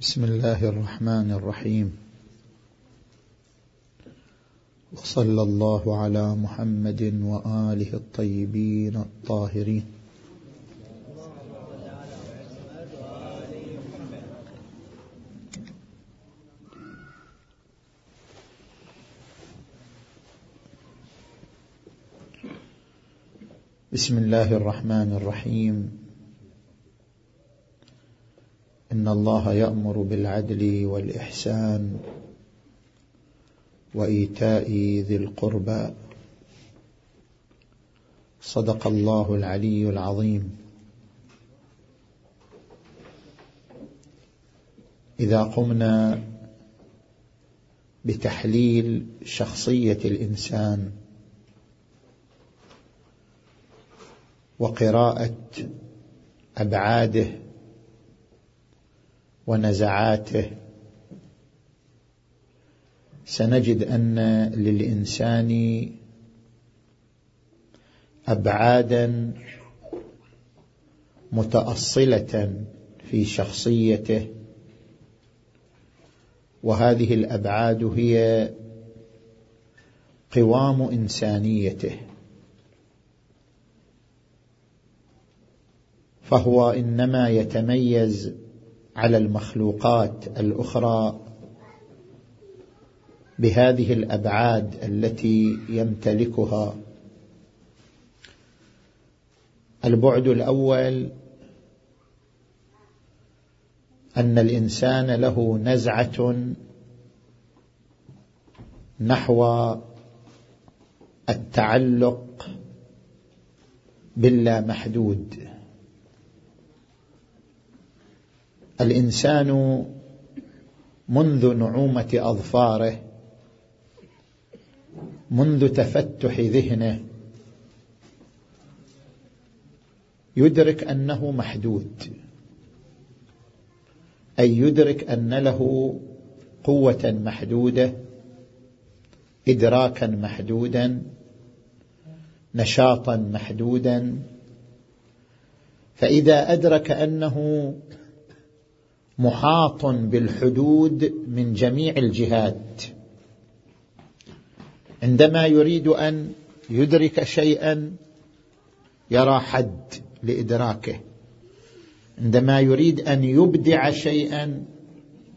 بسم الله الرحمن الرحيم. وصلى الله على محمد وآله الطيبين الطاهرين. بسم الله الرحمن الرحيم ان الله يأمر بالعدل والإحسان وإيتاء ذي القربى. صدق الله العلي العظيم. إذا قمنا بتحليل شخصية الإنسان وقراءة أبعاده ونزعاته. سنجد أن للإنسان أبعادا متأصلة في شخصيته وهذه الأبعاد هي قوام إنسانيته. فهو إنما يتميز على المخلوقات الأخرى بهذه الأبعاد التي يمتلكها. البعد الأول أن الإنسان له نزعة نحو التعلق باللامحدود. الإنسان منذ نعومة أظفاره منذ تفتح ذهنه يدرك أنه محدود أي يدرك أن له قوة محدودة ادراكا محدودا نشاطا محدودا. فإذا أدرك أنه محاط بالحدود من جميع الجهات. عندما يريد أن يدرك شيئا يرى حد لإدراكه. عندما يريد أن يبدع شيئا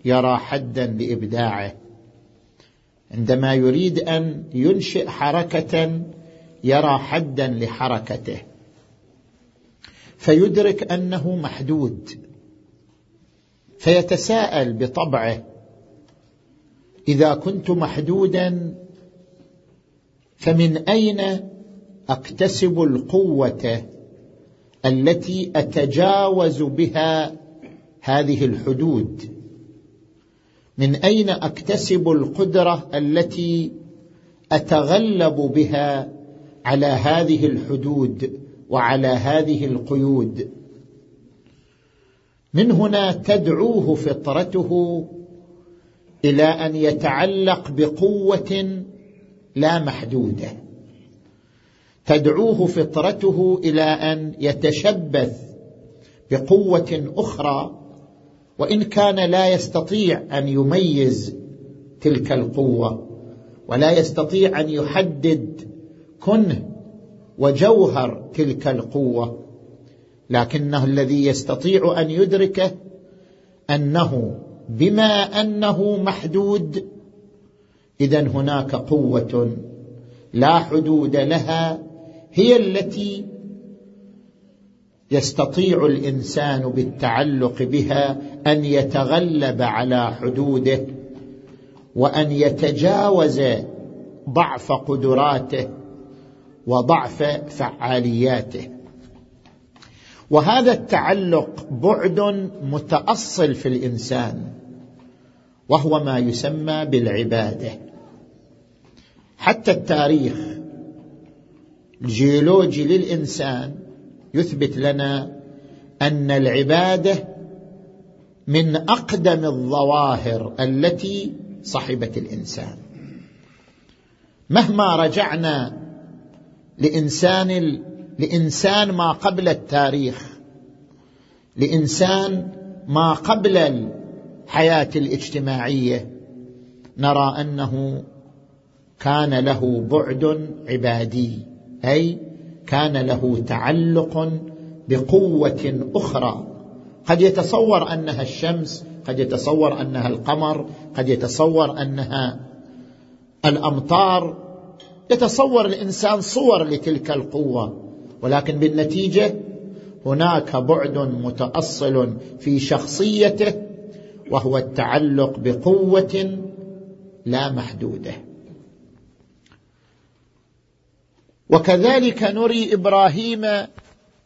يرى حدا لإبداعه. عندما يريد أن ينشئ حركة يرى حدا لحركته. فيدرك أنه محدود. فيتساءل بطبعه إذا كنت محدودا فمن أين أكتسب القوة التي أتجاوز بها هذه الحدود؟ من أين أكتسب القدرة التي أتغلب بها على هذه الحدود وعلى هذه القيود؟ من هنا تدعوه فطرته إلى أن يتعلق بقوة لا محدودة. تدعوه فطرته إلى أن يتشبث بقوة أخرى وإن كان لا يستطيع أن يميز تلك القوة ولا يستطيع أن يحدد كنه وجوهر تلك القوة. لكنه الذي يستطيع أن يدركه أنه بما أنه محدود اذا هناك قوة لا حدود لها هي التي يستطيع الإنسان بالتعلق بها أن يتغلب على حدوده وأن يتجاوز ضعف قدراته وضعف فعالياته. وهذا التعلق بعد متأصل في الإنسان وهو ما يسمى بالعبادة. حتى التاريخ الجيولوجي للإنسان يثبت لنا أن العبادة من أقدم الظواهر التي صحبت الإنسان. مهما رجعنا لإنسان لإنسان ما قبل التاريخ لإنسان ما قبل الحياة الاجتماعية نرى أنه كان له بعد عبادي أي كان له تعلق بقوة أخرى. قد يتصور أنها الشمس قد يتصور أنها القمر قد يتصور أنها الأمطار يتصور الإنسان صور لتلك القوة. ولكن بالنتيجة هناك بعد متأصل في شخصيته وهو التعلق بقوة لا محدودة. وكذلك نري إبراهيم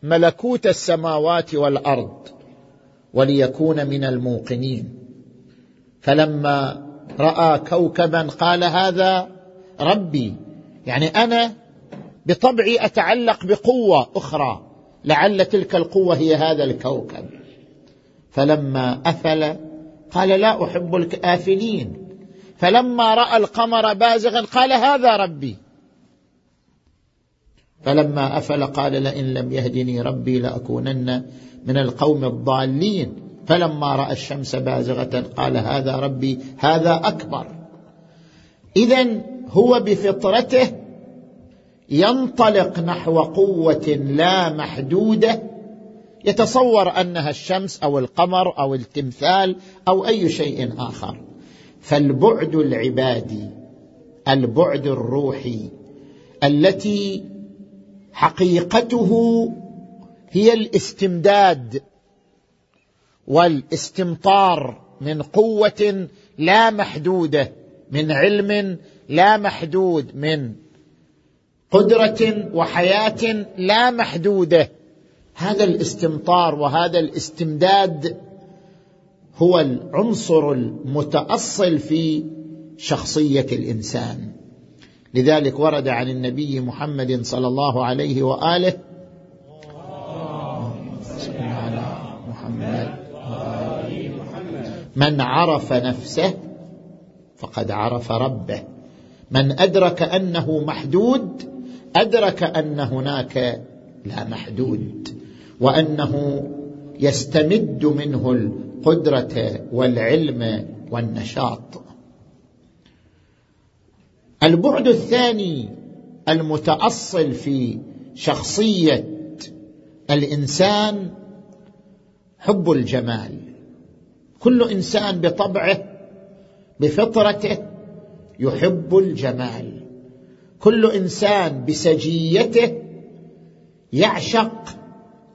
ملكوت السماوات والأرض وليكون من الموقنين. فلما رأى كوكبا قال هذا ربي يعني أنا بطبعي أتعلق بقوة أخرى لعل تلك القوة هي هذا الكوكب. فلما أفل قال لا أحب الآفلين. فلما رأى القمر بازغا قال هذا ربي. فلما أفل قال لئن لم يهدني ربي لأكونن من القوم الضالين. فلما رأى الشمس بازغة قال هذا ربي هذا أكبر. اذا هو بفطرته ينطلق نحو قوة لا محدودة يتصور أنها الشمس أو القمر أو التمثال أو أي شيء آخر. فالبعد العبادي البعد الروحي التي حقيقته هي الاستمداد والاستمطار من قوة لا محدودة من علم لا محدود من قدرة وحياة لا محدودة. هذا الاستمطار وهذا الاستمداد هو العنصر المتأصل في شخصية الإنسان. لذلك ورد عن النبي محمد صلى الله عليه وآله من عرف نفسه فقد عرف ربه. من أدرك أنه محدود أدرك أن هناك لا محدود وأنه يستمد منه القدرة والعلم والنشاط. البعد الثاني المتأصل في شخصية الإنسان حب الجمال. كل إنسان بطبعه بفطرته يحب الجمال. كل إنسان بسجيته يعشق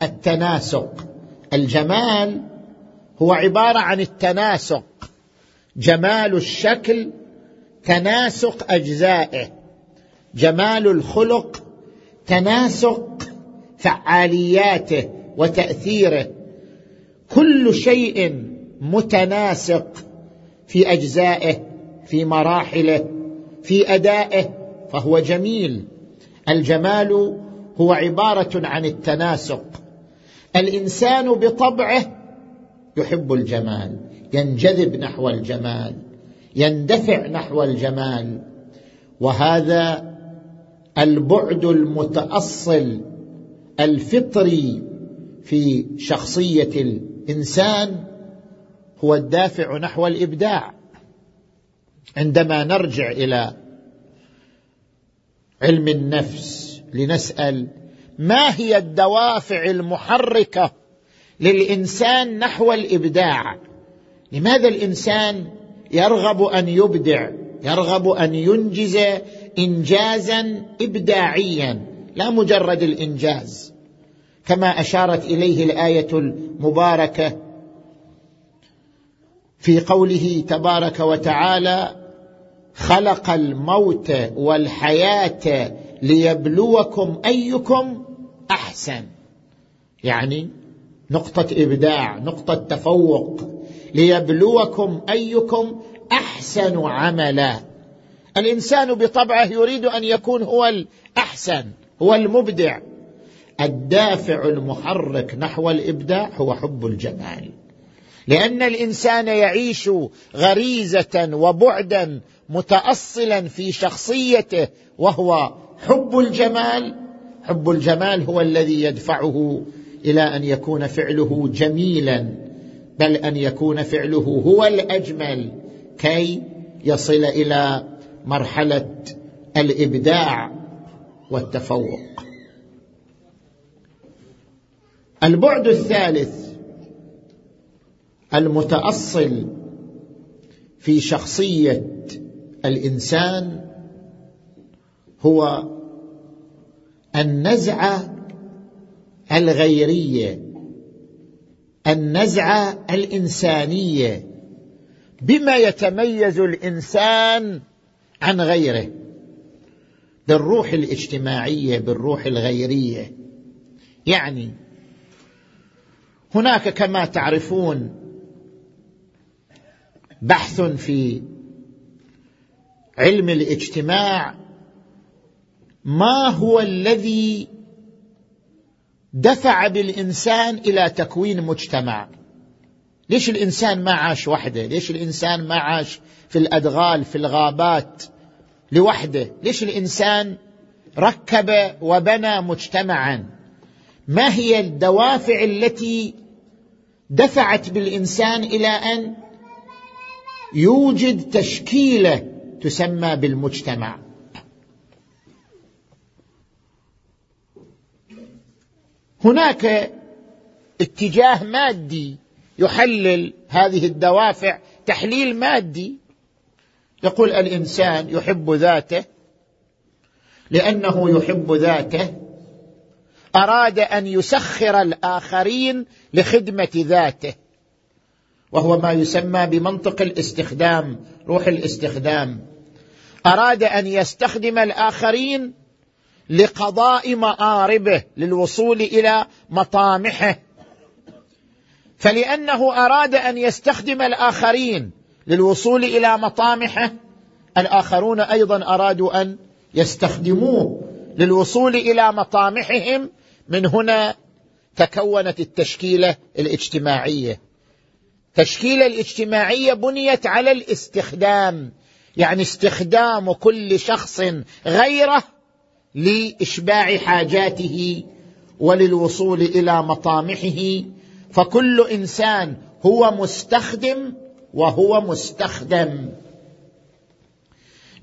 التناسق. الجمال هو عبارة عن التناسق. جمال الشكل تناسق أجزائه. جمال الخلق تناسق فعالياته وتأثيره. كل شيء متناسق في أجزائه في مراحله في أدائه. فهو جميل. الجمال هو عبارة عن التناسق. الإنسان بطبعه يحب الجمال ينجذب نحو الجمال يندفع نحو الجمال. وهذا البعد المتأصل الفطري في شخصية الإنسان هو الدافع نحو الإبداع. عندما نرجع إلى علم النفس لنسأل ما هي الدوافع المحركة للإنسان نحو الإبداع؟ لماذا الإنسان يرغب أن يبدع يرغب أن ينجز انجازا ابداعيا؟ لا مجرد الإنجاز كما أشارت إليه الآية المباركة في قوله تبارك وتعالى خلق الموت والحياة ليبلوكم أيكم أحسن. يعني نقطة إبداع نقطة تفوق. ليبلوكم أيكم أحسن عملا. الإنسان بطبعه يريد أن يكون هو الأحسن هو المبدع. الدافع المحرك نحو الإبداع هو حب الجمال. لأن الإنسان يعيش غريزة وبعدا متاصلا في شخصيته وهو حب الجمال. حب الجمال هو الذي يدفعه إلى أن يكون فعله جميلا بل أن يكون فعله هو الأجمل كي يصل إلى مرحلة الإبداع والتفوق. البعد الثالث المتأصل في شخصية الإنسان هو النزعه الغيرية النزعه الإنسانية بما يتميز الإنسان عن غيره بالروح الاجتماعية بالروح الغيرية. يعني هناك كما تعرفون بحث في علم الاجتماع ما هو الذي دفع بالإنسان إلى تكوين مجتمع؟ ليش الإنسان ما عاش وحده؟ ليش الإنسان ما عاش في الأدغال في الغابات لوحده؟ ليش الإنسان ركب وبنى مجتمعا؟ ما هي الدوافع التي دفعت بالإنسان إلى أن يوجد تشكيلة تسمى بالمجتمع. هناك اتجاه مادي يحلل هذه الدوافع تحليل مادي. يقول الإنسان يحب ذاته لأنه يحب ذاته. أراد أن يسخر الآخرين لخدمة ذاته وهو ما يسمى بمنطق الاستخدام روح الاستخدام. أراد أن يستخدم الآخرين لقضاء مآربه للوصول إلى مطامحه. فلأنه أراد أن يستخدم الآخرين للوصول إلى مطامحه الآخرون أيضا أرادوا أن يستخدموه للوصول إلى مطامحهم. من هنا تكونت التشكيلة الاجتماعية. التشكيله الاجتماعية بنيت على الاستخدام. يعني استخدام كل شخص غيره لإشباع حاجاته وللوصول إلى مطامحه. فكل إنسان هو مستخدم وهو مستخدم.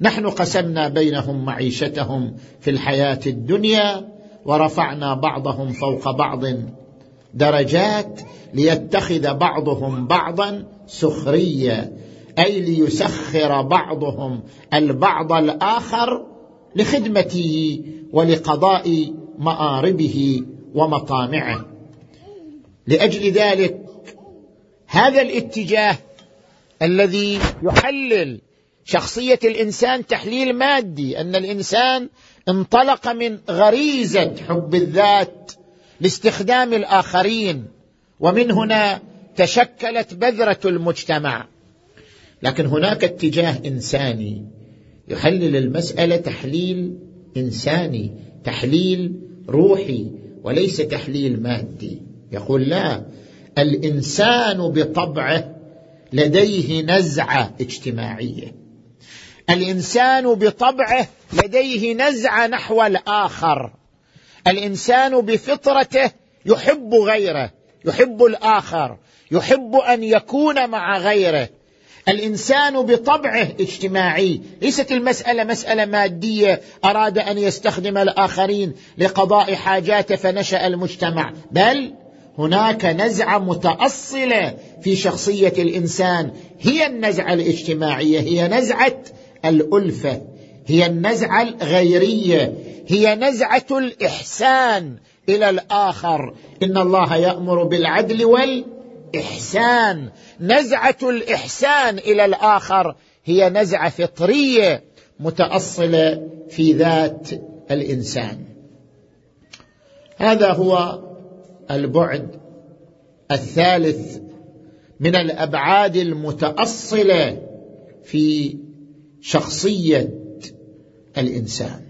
نحن قسمنا بينهم معيشتهم في الحياة الدنيا ورفعنا بعضهم فوق بعض درجات ليتخذ بعضهم بعضا سخريه أي ليسخر بعضهم البعض الآخر لخدمته ولقضاء مآربه ومطامعه. لأجل ذلك هذا الاتجاه الذي يحلل شخصية الإنسان تحليل مادي أن الإنسان انطلق من غريزة حب الذات لاستخدام الآخرين ومن هنا تشكلت بذرة المجتمع. لكن هناك اتجاه إنساني يحلل المسألة تحليل إنساني تحليل روحي وليس تحليل مادي. يقول لا الإنسان بطبعه لديه نزعة اجتماعية. الإنسان بطبعه لديه نزعة نحو الآخر. الإنسان بفطرته يحب غيره يحب الآخر يحب أن يكون مع غيره. الإنسان بطبعه اجتماعي. ليست المسألة مسألة مادية أراد أن يستخدم الآخرين لقضاء حاجاته فنشأ المجتمع. بل هناك نزعة متأصلة في شخصية الإنسان. هي النزعة الاجتماعية هي نزعة الألفة هي النزعة الغيرية هي نزعة الإحسان إلى الآخر. إن الله يأمر بالعدل والاحسان نزعة الإحسان إلى الآخر هي نزعة فطرية متأصلة في ذات الإنسان. هذا هو البعد الثالث من الأبعاد المتأصلة في شخصية الإنسان.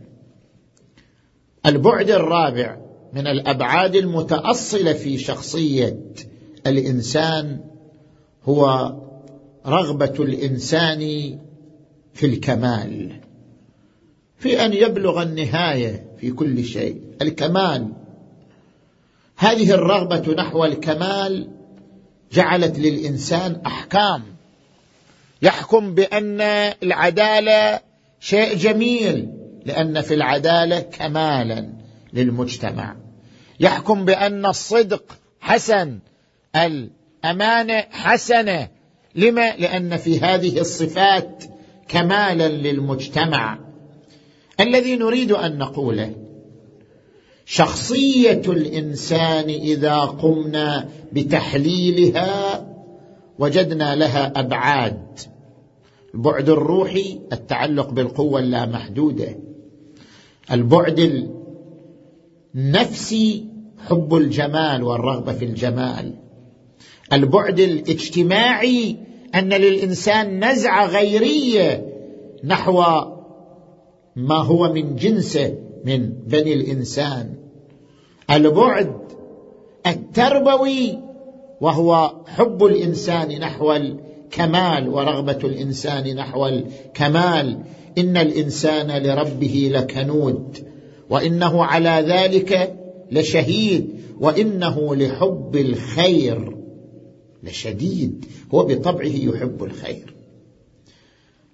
البعد الرابع من الأبعاد المتأصلة في شخصية الإنسان هو رغبة الإنسان في الكمال في أن يبلغ النهاية في كل شيء الكمال. هذه الرغبة نحو الكمال جعلت للإنسان أحكام. يحكم بأن العدالة شيء جميل لأن في العدالة كمالا للمجتمع. يحكم بأن الصدق حسن الأمانة حسنة. لما؟ لأن في هذه الصفات كمالا للمجتمع. الذي نريد أن نقوله شخصية الإنسان إذا قمنا بتحليلها وجدنا لها أبعاد. البعد الروحي التعلق بالقوة اللامحدودة. البعد النفسي حب الجمال والرغبة في الجمال. البعد الاجتماعي أن للإنسان نزعه غيريه نحو ما هو من جنسه من بني الإنسان. البعد التربوي وهو حب الإنسان نحو الكمال ورغبة الإنسان نحو الكمال. إن الإنسان لربه لكنود وإنه على ذلك لشهيد وإنه لحب الخير. لشديد هو بطبعه يحب الخير.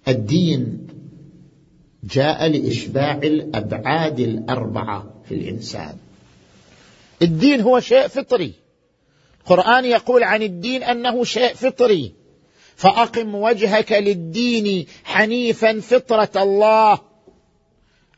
الدين جاء لإشباع الأبعاد الأربعة في الإنسان. الدين هو شيء فطري. القرآن يقول عن الدين أنه شيء فطري. فأقم وجهك للدين حنيفا فطرة الله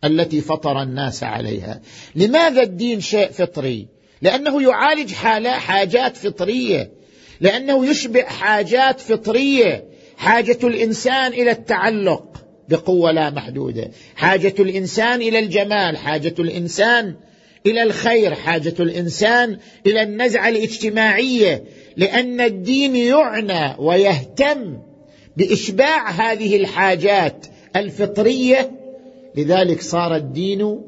التي فطر الناس عليها. لماذا الدين شيء فطري؟ لأنه يعالج حاجات فطرية. لأنه يشبع حاجات فطرية حاجة الإنسان إلى التعلق بقوة لا محدودة حاجة الإنسان إلى الجمال حاجة الإنسان إلى الخير حاجة الإنسان إلى النزعة الاجتماعية لأن الدين يعنى ويهتم بإشباع هذه الحاجات الفطرية لذلك صار الدين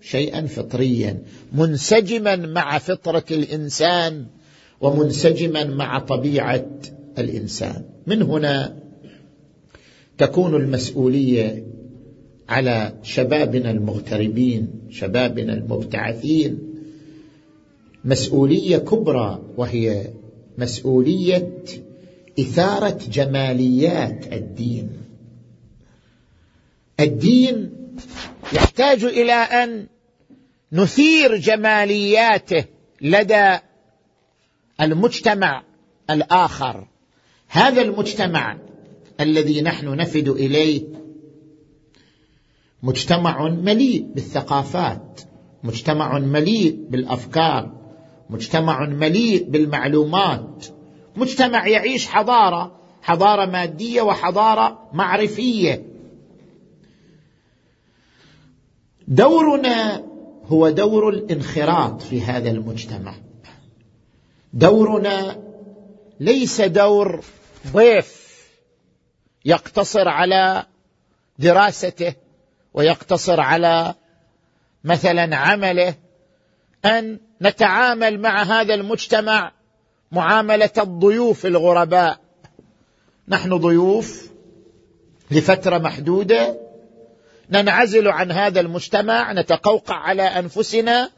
شيئا فطريا منسجما مع فطرة الإنسان. ومنسجما مع طبيعة الإنسان. من هنا تكون المسؤولية على شبابنا المغتربين شبابنا المبتعثين. مسؤولية كبرى وهي مسؤولية إثارة جماليات الدين. الدين يحتاج إلى أن نثير جمالياته لدى المجتمع الآخر. هذا المجتمع الذي نحن نفد إليه مجتمع مليء بالثقافات مجتمع مليء بالأفكار مجتمع مليء بالمعلومات. مجتمع يعيش حضارة حضارة مادية وحضارة معرفية. دورنا هو دور الانخراط في هذا المجتمع. دورنا ليس دور ضيف يقتصر على دراسته ويقتصر على مثلا عمله أن نتعامل مع هذا المجتمع معاملة الضيوف الغرباء. نحن ضيوف لفترة محدودة ننعزل عن هذا المجتمع نتقوقع على أنفسنا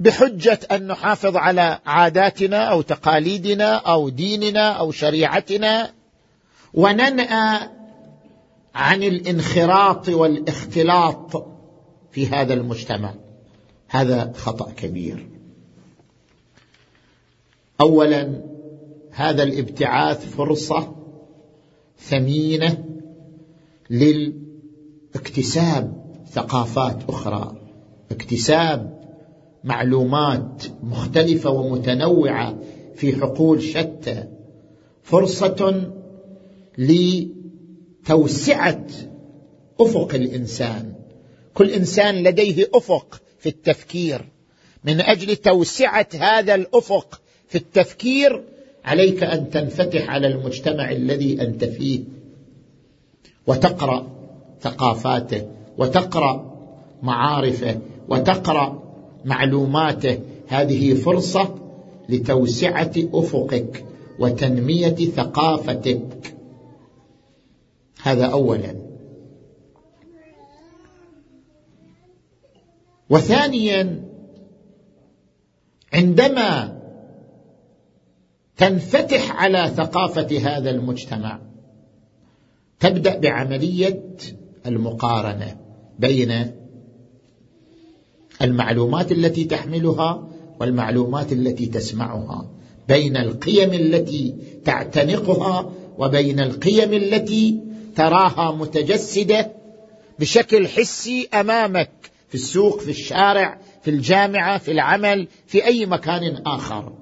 بحجة أن نحافظ على عاداتنا أو تقاليدنا أو ديننا أو شريعتنا وننأى عن الانخراط والاختلاط في هذا المجتمع. هذا خطأ كبير. اولا هذا الابتعاث فرصة ثمينة للاكتساب ثقافات أخرى. اكتساب معلومات مختلفة ومتنوعة في حقول شتى فرصة لتوسعة أفق الإنسان. كل إنسان لديه أفق في التفكير. من أجل توسعة هذا الأفق في التفكير عليك أن تنفتح على المجتمع الذي أنت فيه وتقرأ ثقافاته وتقرأ معارفه وتقرأ معلوماته هذه فرصة لتوسعة أفقك وتنمية ثقافتك. هذا اولا. وثانيا عندما تنفتح على ثقافة هذا المجتمع تبدأ بعملية المقارنة بين المعلومات التي تحملها والمعلومات التي تسمعها. بين القيم التي تعتنقها وبين القيم التي تراها متجسدة بشكل حسي أمامك في السوق في الشارع في الجامعة في العمل في أي مكان آخر.